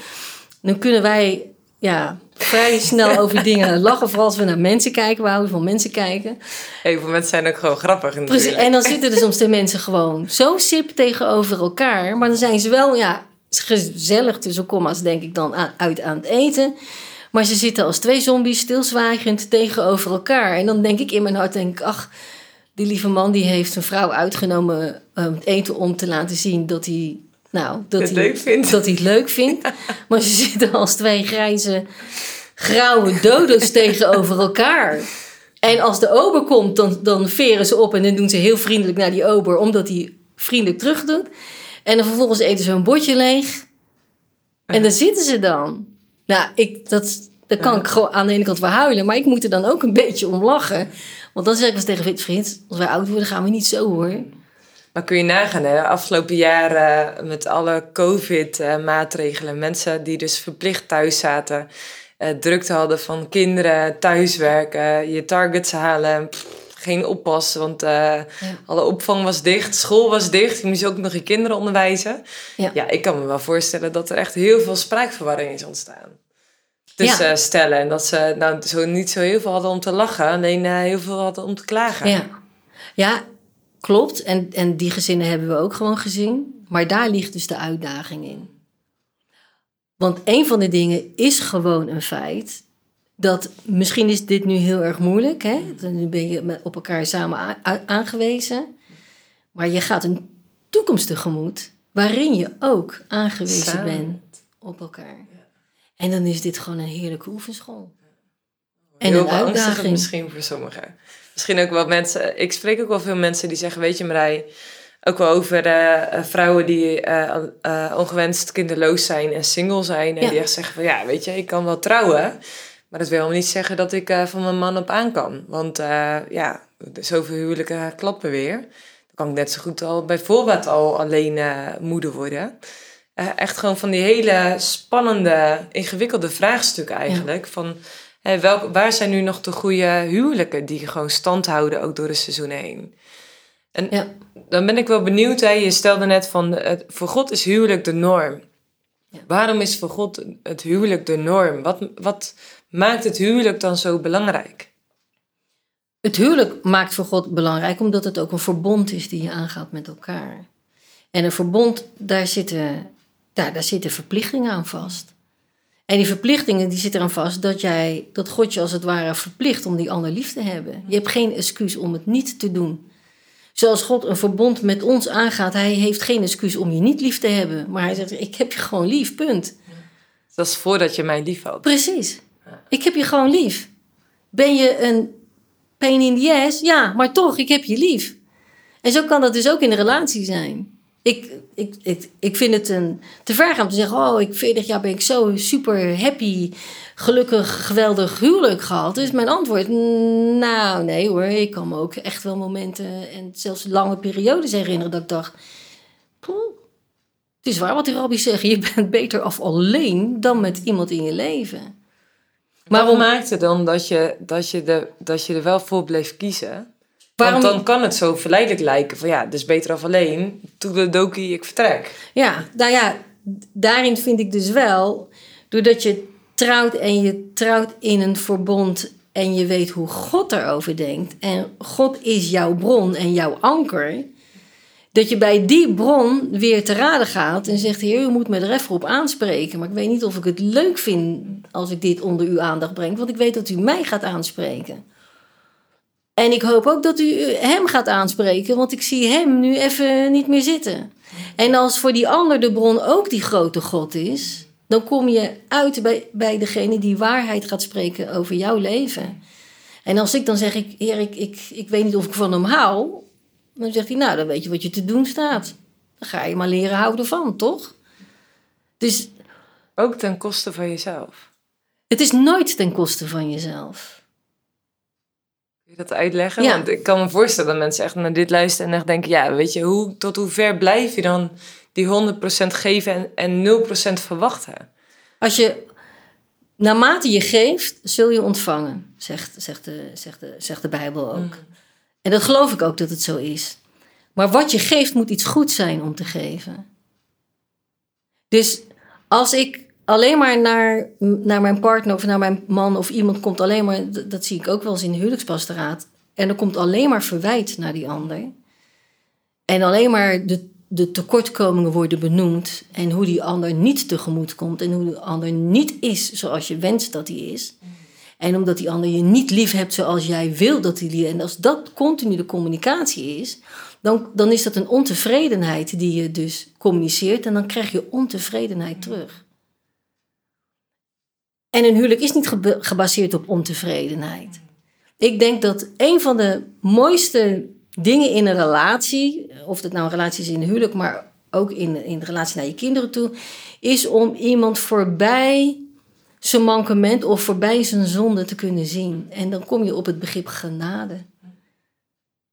Dan kunnen wij ja, vrij snel over dingen lachen. Vooral als we naar mensen kijken. We houden van mensen kijken. Heel veel mensen zijn ook gewoon grappig Precies. En dan zitten er soms de mensen gewoon zo sip tegenover elkaar. Maar dan zijn ze wel ja, gezellig tussen komma's, denk ik dan, aan- uit aan het eten. Maar ze zitten als twee zombies stilzwijgend tegenover elkaar. En dan denk ik in mijn hart, denk ik, ach, die lieve man die heeft zijn vrouw uitgenomen eh, het eten om te laten zien dat hij, nou, dat hij, leuk vindt. Dat hij het leuk vindt. *laughs* Maar ze zitten als twee grijze, grauwe dodo's tegenover elkaar. En als de ober komt, dan, dan veren ze op en dan doen ze heel vriendelijk naar die ober, omdat hij vriendelijk terug doet. En dan vervolgens eten ze een bordje leeg. En dan zitten ze dan. Nou, ik, dat, daar kan ik gewoon aan de ene kant wel huilen, maar ik moet er dan ook een beetje om lachen. Want dan zeg ik wel eens tegen Frits, als wij oud worden gaan we niet zo hoor. Maar kun je nagaan, hè? afgelopen jaar eh, met alle COVID-maatregelen, mensen die dus verplicht thuis zaten, eh, drukte hadden van kinderen, thuiswerken, je targets halen, pff, geen oppassen, want eh, alle opvang was dicht, school was dicht, je moest ook nog je kinderen onderwijzen. Ja. Ja, ik kan me wel voorstellen dat er echt heel veel spraakverwarring is ontstaan. Tussen Ja. stellen en dat ze nou, zo, niet zo heel veel hadden om te lachen, alleen heel veel hadden om te klagen. Ja, ja klopt. En, en die gezinnen hebben we ook gewoon gezien. Maar daar ligt dus de uitdaging in. Want een van de dingen is gewoon een feit. Dat misschien is dit nu heel erg moeilijk. Hè? Nu ben je met- op elkaar samen aangewezen. Maar je gaat een toekomst tegemoet. Waarin je ook aangewezen Samen. bent op elkaar. En dan is dit gewoon een heerlijke oefenschool. En Heel een uitdaging. misschien voor sommigen. Misschien ook wel mensen... Ik spreek ook wel veel mensen die zeggen, weet je Marij... Ook wel over uh, vrouwen die uh, uh, ongewenst kinderloos zijn en single zijn. En ja. die echt zeggen van, ja, weet je, ik kan wel trouwen... Maar dat wil niet zeggen dat ik van mijn man op aan kan. Want ja, zoveel huwelijken klappen weer. Dan kan ik net zo goed al bijvoorbeeld al alleen moeder worden. echt gewoon van die hele spannende, ingewikkelde vraagstukken eigenlijk. Van Welk, waar zijn nu nog de goede huwelijken die gewoon stand houden ook door de seizoen heen? En ja. dan ben ik wel benieuwd, hè, je stelde net van, het, voor God is huwelijk de norm. Ja. Waarom is voor God het huwelijk de norm? Wat, wat maakt het huwelijk dan zo belangrijk? Het huwelijk maakt voor God belangrijk omdat het ook een verbond is die je aangaat met elkaar. En een verbond, daar zitten, daar, daar zitten verplichtingen aan vast. En die verplichtingen die zitten eraan vast dat, jij, dat God je als het ware verplicht om die ander lief te hebben. Je hebt geen excuus om het niet te doen. Zoals God een verbond met ons aangaat, hij heeft geen excuus om je niet lief te hebben. Maar hij zegt, ik heb je gewoon lief, punt. Dat is voordat je mij lief had. Precies. Ik heb je gewoon lief. Ben je een pain in the ass? Ja, maar toch, ik heb je lief. En zo kan dat dus ook in de relatie zijn ik, ik, ik, ik vind het een, te ver gaan om te zeggen: Oh, ik 40 jaar ben ik zo super happy, gelukkig, geweldig huwelijk gehad. Dus mijn antwoord: Nou, nee hoor. Ik kan me ook echt wel momenten en zelfs lange periodes herinneren dat ik dacht: Poeh, het is waar wat die rabbi zegt. Je bent beter af alleen dan met iemand in je leven. Maar wat maakte dan dat je, dat, je de, dat je er wel voor bleef kiezen? Want dan kan het zo verleidelijk lijken van ja, dus beter af alleen. de dokie, ik vertrek. Ja, nou ja, daarin vind ik dus wel, doordat je trouwt en je trouwt in een verbond en je weet hoe God erover denkt en God is jouw bron en jouw anker, dat je bij die bron weer te raden gaat en zegt: Heer, u moet me er even op aanspreken. Maar ik weet niet of ik het leuk vind als ik dit onder uw aandacht breng, want ik weet dat u mij gaat aanspreken. En ik hoop ook dat u hem gaat aanspreken, want ik zie hem nu even niet meer zitten. En als voor die ander de bron ook die grote God is, dan kom je uit bij, bij degene die waarheid gaat spreken over jouw leven. En als ik dan zeg, ik, heer, ik, ik, ik weet niet of ik van hem hou, dan zegt hij, nou, dan weet je wat je te doen staat. Dan ga je maar leren houden van, toch? Dus, ook ten koste van jezelf. Het is nooit ten koste van jezelf je dat uitleggen? Want ik kan me voorstellen dat mensen echt naar dit luisteren en echt denken: ja, weet je, hoe, tot hoe ver blijf je dan die 100% geven en, en 0% verwachten? Als je, naarmate je geeft, zul je ontvangen, zegt, zegt, de, zegt, de, zegt de Bijbel ook. Mm. En dat geloof ik ook dat het zo is. Maar wat je geeft moet iets goed zijn om te geven. Dus als ik alleen maar naar, naar mijn partner of naar mijn man of iemand komt alleen maar, dat, zie ik ook wel eens in de huwelijkspastoraat. En er komt alleen maar verwijt naar die ander. En alleen maar de, de tekortkomingen worden benoemd en hoe die ander niet tegemoet komt en hoe die ander niet is zoals je wenst dat hij is. En omdat die ander je niet lief hebt zoals jij wil dat hij lief En als dat continu de communicatie is, dan, dan is dat een ontevredenheid die je dus communiceert en dan krijg je ontevredenheid terug. En een huwelijk is niet gebaseerd op ontevredenheid. Ik denk dat een van de mooiste dingen in een relatie, of dat nou een relatie is in een huwelijk, maar ook in, in de relatie naar je kinderen toe, is om iemand voorbij zijn mankement of voorbij zijn zonde te kunnen zien. En dan kom je op het begrip genade.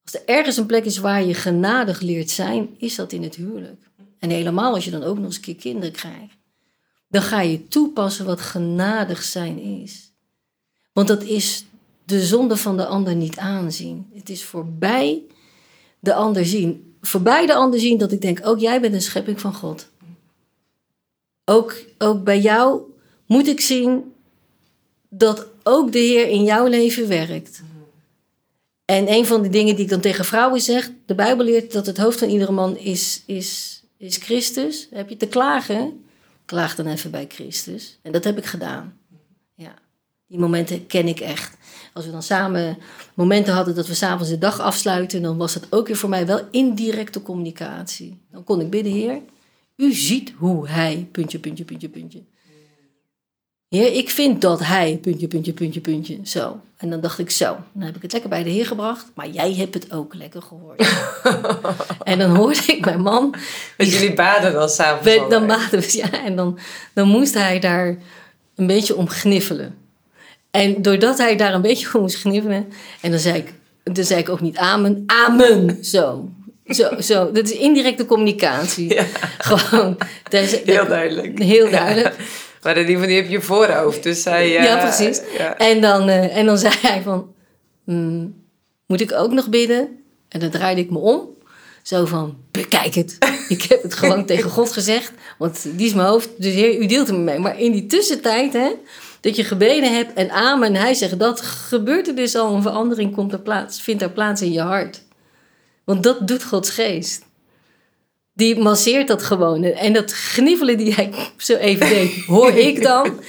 Als er ergens een plek is waar je genadig leert zijn, is dat in het huwelijk. En helemaal als je dan ook nog eens een keer kinderen krijgt dan ga je toepassen wat genadig zijn is. Want dat is de zonde van de ander niet aanzien. Het is voorbij de ander zien. Voorbij de ander zien dat ik denk, ook jij bent een schepping van God. Ook, ook bij jou moet ik zien dat ook de Heer in jouw leven werkt. En een van de dingen die ik dan tegen vrouwen zeg, de Bijbel leert dat het hoofd van iedere man is, is, is Christus. Heb je te klagen? Klaag dan even bij Christus. En dat heb ik gedaan. Ja. Die momenten ken ik echt. Als we dan samen momenten hadden dat we s'avonds de dag afsluiten, dan was het ook weer voor mij wel indirecte communicatie. Dan kon ik bidden, Heer, u ziet hoe hij, puntje, puntje, puntje, puntje. Heer, ik vind dat hij, puntje, puntje, puntje, puntje, zo. En dan dacht ik zo, dan heb ik het lekker bij de Heer gebracht, maar jij hebt het ook lekker gehoord. *laughs* en dan hoorde ik mijn man. Dus jullie baden dan samen? Dan baden we, ja. En dan, dan moest hij daar een beetje om gniffelen. En doordat hij daar een beetje om moest gniffelen, en dan zei ik, dan zei ik ook niet amen, amen, zo. Zo, zo. Dat is indirecte communicatie. Ja. Gewoon. is- Heel duidelijk. Heel Ja. Maar die van die heb je voorhoofd, dus hij... Ja, eh, precies. ja. En, dan, eh, en dan zei hij van, "Hmm, moet ik ook nog bidden? En dan draaide ik me om. Zo van, bekijk het. ik heb het gewoon *laughs* tegen God gezegd. Want die is mijn hoofd, dus Heer, u deelt hem mee. Maar in die tussentijd, hè, dat je gebeden hebt en amen, en hij zegt dat, gebeurt er dus al een verandering, komt er plaats, vindt er plaats in je hart. Want dat doet Gods geest. Die masseert dat gewoon. En dat gniffelen die hij zo even deed, hoor *laughs* ik dan.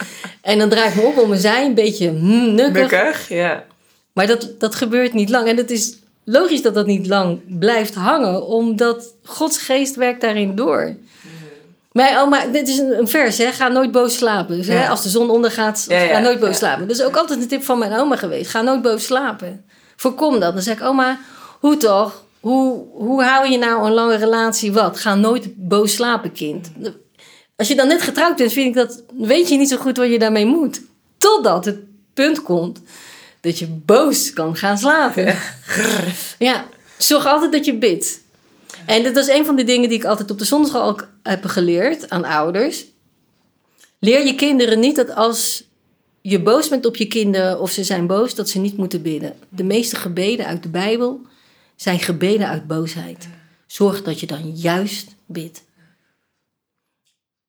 En dan draai ik me op om mijn zij, een beetje hmm, nukkig. Nukkig, ja. Maar dat, dat gebeurt niet lang. En het is logisch dat dat niet lang blijft hangen, omdat Gods geest werkt daarin door. Maar, oh, maar dit is een, een vers, hè? ga nooit boos slapen. Dus, hè, als de zon ondergaat, Ja, ja, ga nooit boos slapen. Dat is ook altijd een tip van mijn oma geweest. Ga nooit boos slapen. Voorkom dat. Dan zeg ik, oma, hoe toch? Hoe, hoe hou je nou een lange relatie wat? Ga nooit boos slapen, kind. Als je dan net getrouwd bent, vind ik dat, weet je niet zo goed wat je daarmee moet. Totdat het punt komt dat je boos kan gaan slapen. Ja, zorg altijd dat je bidt. En dat is een van de dingen die ik altijd op de zondagschool ook heb geleerd aan ouders. Leer je kinderen niet dat als je boos bent op je kinderen of ze zijn boos, dat ze niet moeten bidden. De meeste gebeden uit de Bijbel zijn gebeden uit boosheid. Zorg dat je dan juist bidt.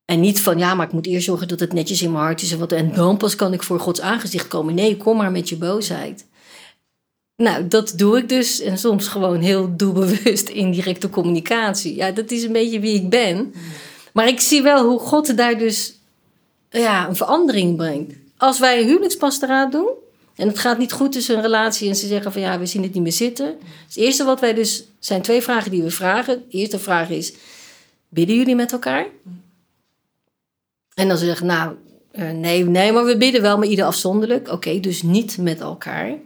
En niet van, ja, maar ik moet eerst zorgen dat het netjes in mijn hart is. En, wat, en dan pas kan ik voor Gods aangezicht komen. Nee, kom maar met je boosheid. Nou, dat doe ik dus. En soms gewoon heel doelbewust *laughs* indirecte communicatie. Ja, dat is een beetje wie ik ben. Maar ik zie wel hoe God daar dus ja, een verandering brengt. Als wij huwelijkspastoraat doen... en het gaat niet goed tussen een relatie... en ze zeggen van ja, we zien het niet meer zitten. Het eerste wat wij dus... zijn twee vragen die we vragen. De eerste vraag is... bidden jullie met elkaar? En dan ze zeggen, nou, eh, nee, nee, maar we bidden wel, maar ieder afzonderlijk. Oké, dus niet met elkaar.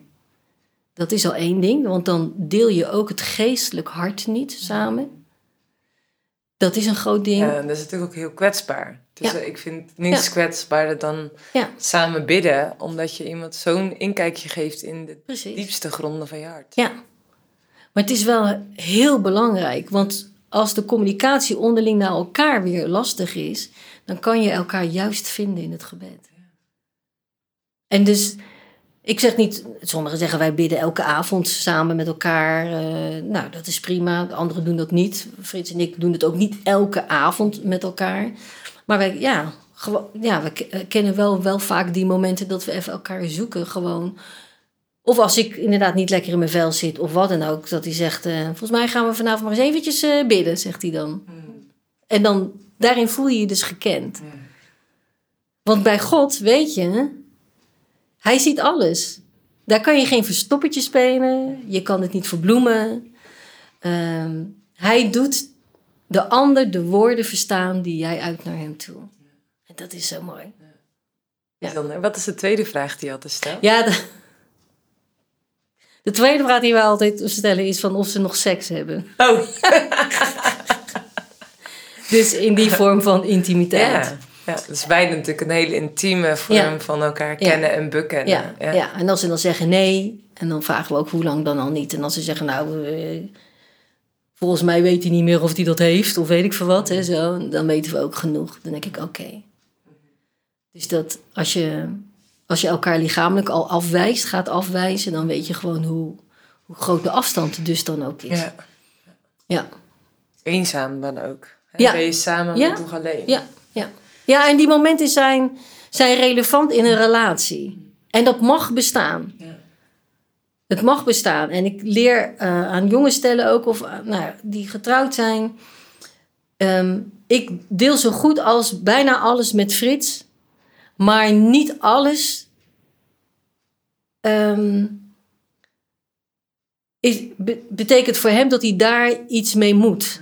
Dat is al één ding, want dan deel je ook het geestelijk hart niet samen. Dat is een groot ding. Ja, dat is natuurlijk ook heel kwetsbaar. Dus Ja. eh, ik vind niets Ja. kwetsbaarder dan Ja. samen bidden, omdat je iemand zo'n inkijkje geeft in de Precies. diepste gronden van je hart. Ja, maar het is wel heel belangrijk, want als de communicatie onderling naar elkaar weer lastig is, dan kan je elkaar juist vinden in het gebed. En dus, ik zeg niet, sommigen zeggen wij bidden elke avond samen met elkaar. eh, nou, dat is prima. De anderen doen dat niet. Frits en ik doen het ook niet elke avond met elkaar. Maar wij, ja, ja we eh, kennen wel, wel vaak die momenten dat we even elkaar zoeken. Gewoon of als ik inderdaad niet lekker in mijn vel zit, of wat dan ook, dat hij zegt: eh, Volgens mij gaan we vanavond maar eens eventjes eh, bidden, zegt hij dan. En dan, daarin voel je je dus gekend. Want bij God, weet je, hij ziet alles. Daar kan je geen verstoppertje spelen, je kan het niet verbloemen. Ehm, hij doet de ander de woorden verstaan die jij uit naar hem toe. En dat is zo mooi. Ja. Wat is de tweede vraag die je had te stellen? Ja, de, de tweede vraag die wij altijd stellen is van of ze nog seks hebben. Oh, *laughs* Dus in die vorm van intimiteit. ja. ja. Dus beide natuurlijk een hele intieme vorm Ja. van elkaar Ja. kennen en bekennen. Ja, ja. en als ze dan zeggen nee, en dan vragen we ook hoe lang dan al niet. En als ze zeggen, nou, eh, volgens mij weet hij niet meer of hij dat heeft, of weet ik veel wat, hè, zo, dan weten we ook genoeg. Dan denk ik, oké. Dus dat als je, als je elkaar lichamelijk al afwijst, gaat afwijzen, dan weet je gewoon hoe, hoe groot de afstand dus dan ook is. Ja. ja. Eenzaam dan ook. Hè? Ja. Ben je samen, Ja. toch alleen. Ja, ja. ja, en die momenten zijn, zijn relevant in een relatie. En dat mag bestaan. Ja. Het mag bestaan. En ik leer eh, aan jonge stellen ook, of ja, die getrouwd zijn. Ehm, ik deel zo goed als bijna alles met Frits. Maar niet alles ehm, is, be- betekent voor hem dat hij daar iets mee moet.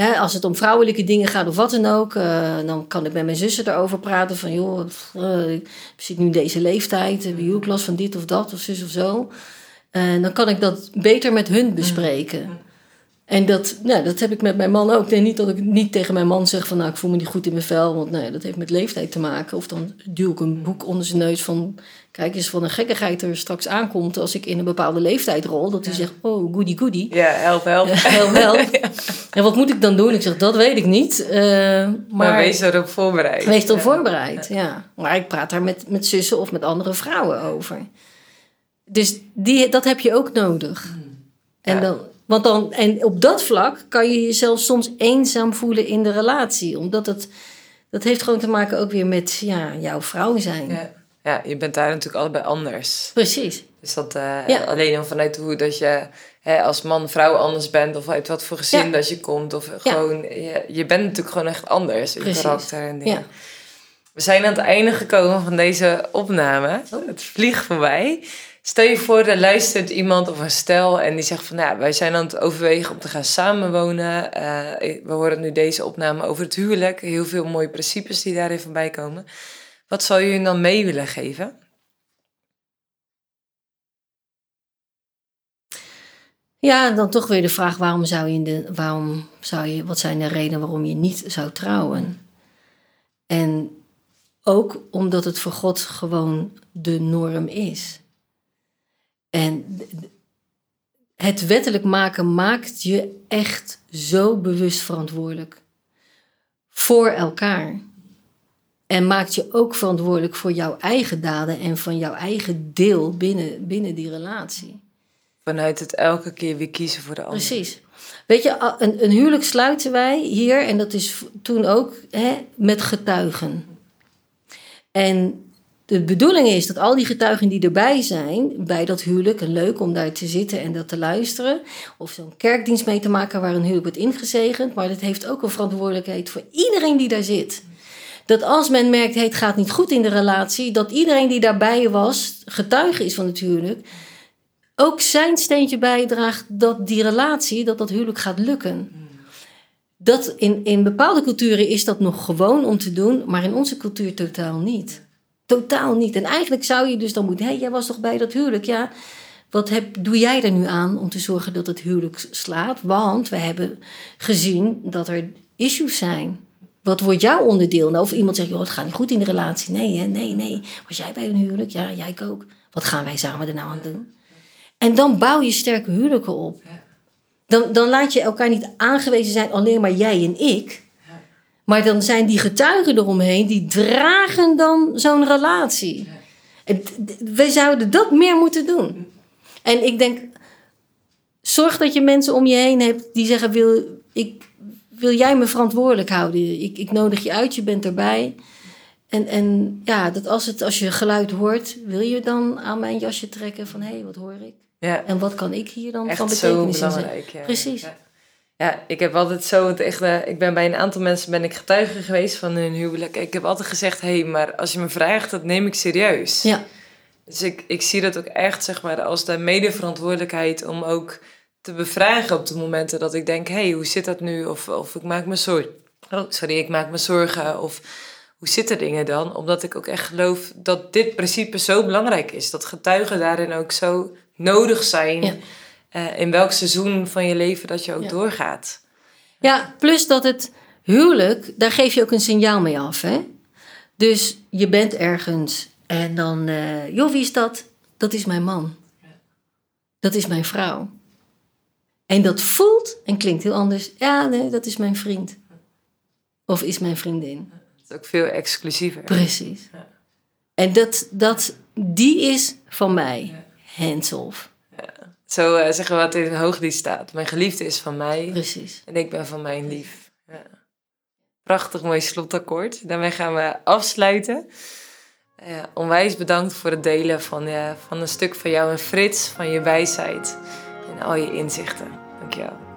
Hè, als het om vrouwelijke dingen gaat of wat dan ook, eh, dan kan ik met mijn zussen erover praten. Van joh, uh, ik zit nu deze leeftijd, heb je ook last van dit of dat of zus of zo. En dan kan ik dat beter met hun bespreken. En dat, nou, dat heb ik met mijn man ook. Ik denk niet dat ik niet tegen mijn man zeg van nou, ik voel me niet goed in mijn vel. Want nee, dat heeft met leeftijd te maken. Of dan duw ik een boek onder zijn neus van kijk eens van een gekkigheid er straks aankomt als ik in een bepaalde leeftijd rol. Dat hij zegt, oh, goody goody. Ja, help, help. help, help. *laughs* En wat moet ik dan doen? Ik zeg, dat weet ik niet. Uh, maar, maar, wees erop voorbereid. Wees erop voorbereid, ja. Maar ik praat daar met, met zussen of met andere vrouwen over. Dus die, dat heb je ook nodig. Hmm. En dan, want dan, en op dat vlak kan je jezelf soms eenzaam voelen in de relatie. Omdat het, dat heeft gewoon te maken ook weer met ja, jouw vrouw zijn. Ja. ja, je bent daar natuurlijk allebei anders. Precies. Dus dat uh, alleen al vanuit hoe dat je hè, als man vrouw anders bent, of uit wat voor gezin dat je komt, of gewoon, je, je bent natuurlijk gewoon echt anders in karakter en dingen. We zijn aan het einde gekomen van deze opname. Oh. Het vliegt voorbij. Stel je voor, er luistert iemand of een stel en die zegt van, nou, wij zijn aan het overwegen om te gaan samenwonen. Uh, we horen nu deze opname over het huwelijk. Heel veel mooie principes die daar even bij komen. Wat zou je dan mee willen geven? Ja, dan toch weer de vraag: waarom zou je, de, waarom zou je wat zijn de redenen waarom je niet zou trouwen? En ook omdat het voor God gewoon de norm is. En het wettelijk maken maakt je echt zo bewust verantwoordelijk voor elkaar. En maakt je ook verantwoordelijk voor jouw eigen daden en van jouw eigen deel binnen, binnen die relatie. Vanuit het elke keer weer kiezen voor de ander. Precies. Weet je, een, een huwelijk sluiten wij hier, en dat is toen ook, hè, met getuigen. En de bedoeling is dat al die getuigen die erbij zijn bij dat huwelijk, en leuk om daar te zitten en dat te luisteren, of zo'n kerkdienst mee te maken waar een huwelijk wordt ingezegend, maar dat heeft ook een verantwoordelijkheid voor iedereen die daar zit. Dat als men merkt, het gaat niet goed in de relatie, dat iedereen die daarbij was, getuige is van het huwelijk, ook zijn steentje bijdraagt dat die relatie, dat dat huwelijk gaat lukken. Dat in, in bepaalde culturen is dat nog gewoon om te doen, maar in onze cultuur totaal niet. Totaal niet. En eigenlijk zou je dus dan moeten, hé, hey, jij was toch bij dat huwelijk? Ja, wat heb, doe jij er nu aan om te zorgen dat het huwelijk slaat? Want we hebben gezien dat er issues zijn. Wat wordt jouw onderdeel? Nou, of iemand zegt, joh, het gaat niet goed in de relatie. Nee, hè? nee, nee. Was jij bij een huwelijk? Ja, jij ook. Wat gaan wij samen er nou aan doen? En dan bouw je sterke huwelijken op. Dan, dan laat je elkaar niet aangewezen zijn, alleen maar jij en ik. Maar dan zijn die getuigen eromheen, die dragen dan zo'n relatie. En we zouden dat meer moeten doen. En ik denk, zorg dat je mensen om je heen hebt die zeggen: wil, ik, wil jij me verantwoordelijk houden? Ik, ik nodig je uit, je bent erbij. En, en ja, dat als, het, als je geluid hoort, wil je dan aan mijn jasje trekken van hé, hey, wat hoor ik? Ja. En wat kan ik hier dan van betekenis zo belangrijk, ja. Precies. Ja. Ja. ik heb altijd zo het echt, uh, ik ben bij een aantal mensen ben ik getuige geweest van hun huwelijk. Ik heb altijd gezegd, hé, hey, maar als je me vraagt, dat neem ik serieus. Ja. Dus ik, ik zie dat ook echt, zeg maar, als de medeverantwoordelijkheid om ook te bevragen op de momenten dat ik denk, hé, hey, hoe zit dat nu? Of, of ik maak me zorgen. Oh, sorry, ik maak me zorgen. Of hoe zitten dingen dan? Omdat ik ook echt geloof dat dit principe zo belangrijk is. Dat getuigen daarin ook zo nodig zijn. Uh, in welk seizoen van je leven dat je ook doorgaat. Ja, plus dat het huwelijk, daar geef je ook een signaal mee af. Hè? Dus je bent ergens en dan, uh, joh, wie is dat? Dat is mijn man. Dat is mijn vrouw. En dat voelt en klinkt heel anders. Ja, nee, dat is mijn vriend. Of is mijn vriendin. Het is ook veel exclusiever. Precies. Ja. En dat, dat, die is van mij. Ja. Zo uh, zeggen we wat in hooglied staat. Mijn geliefde is van mij. Precies. En ik ben van mijn lief. Ja. Prachtig mooi slotakkoord. Daarmee gaan we afsluiten. Uh, onwijs bedankt voor het delen van, uh, van een stuk van jou en Frits, van je wijsheid en al je inzichten. Dankjewel.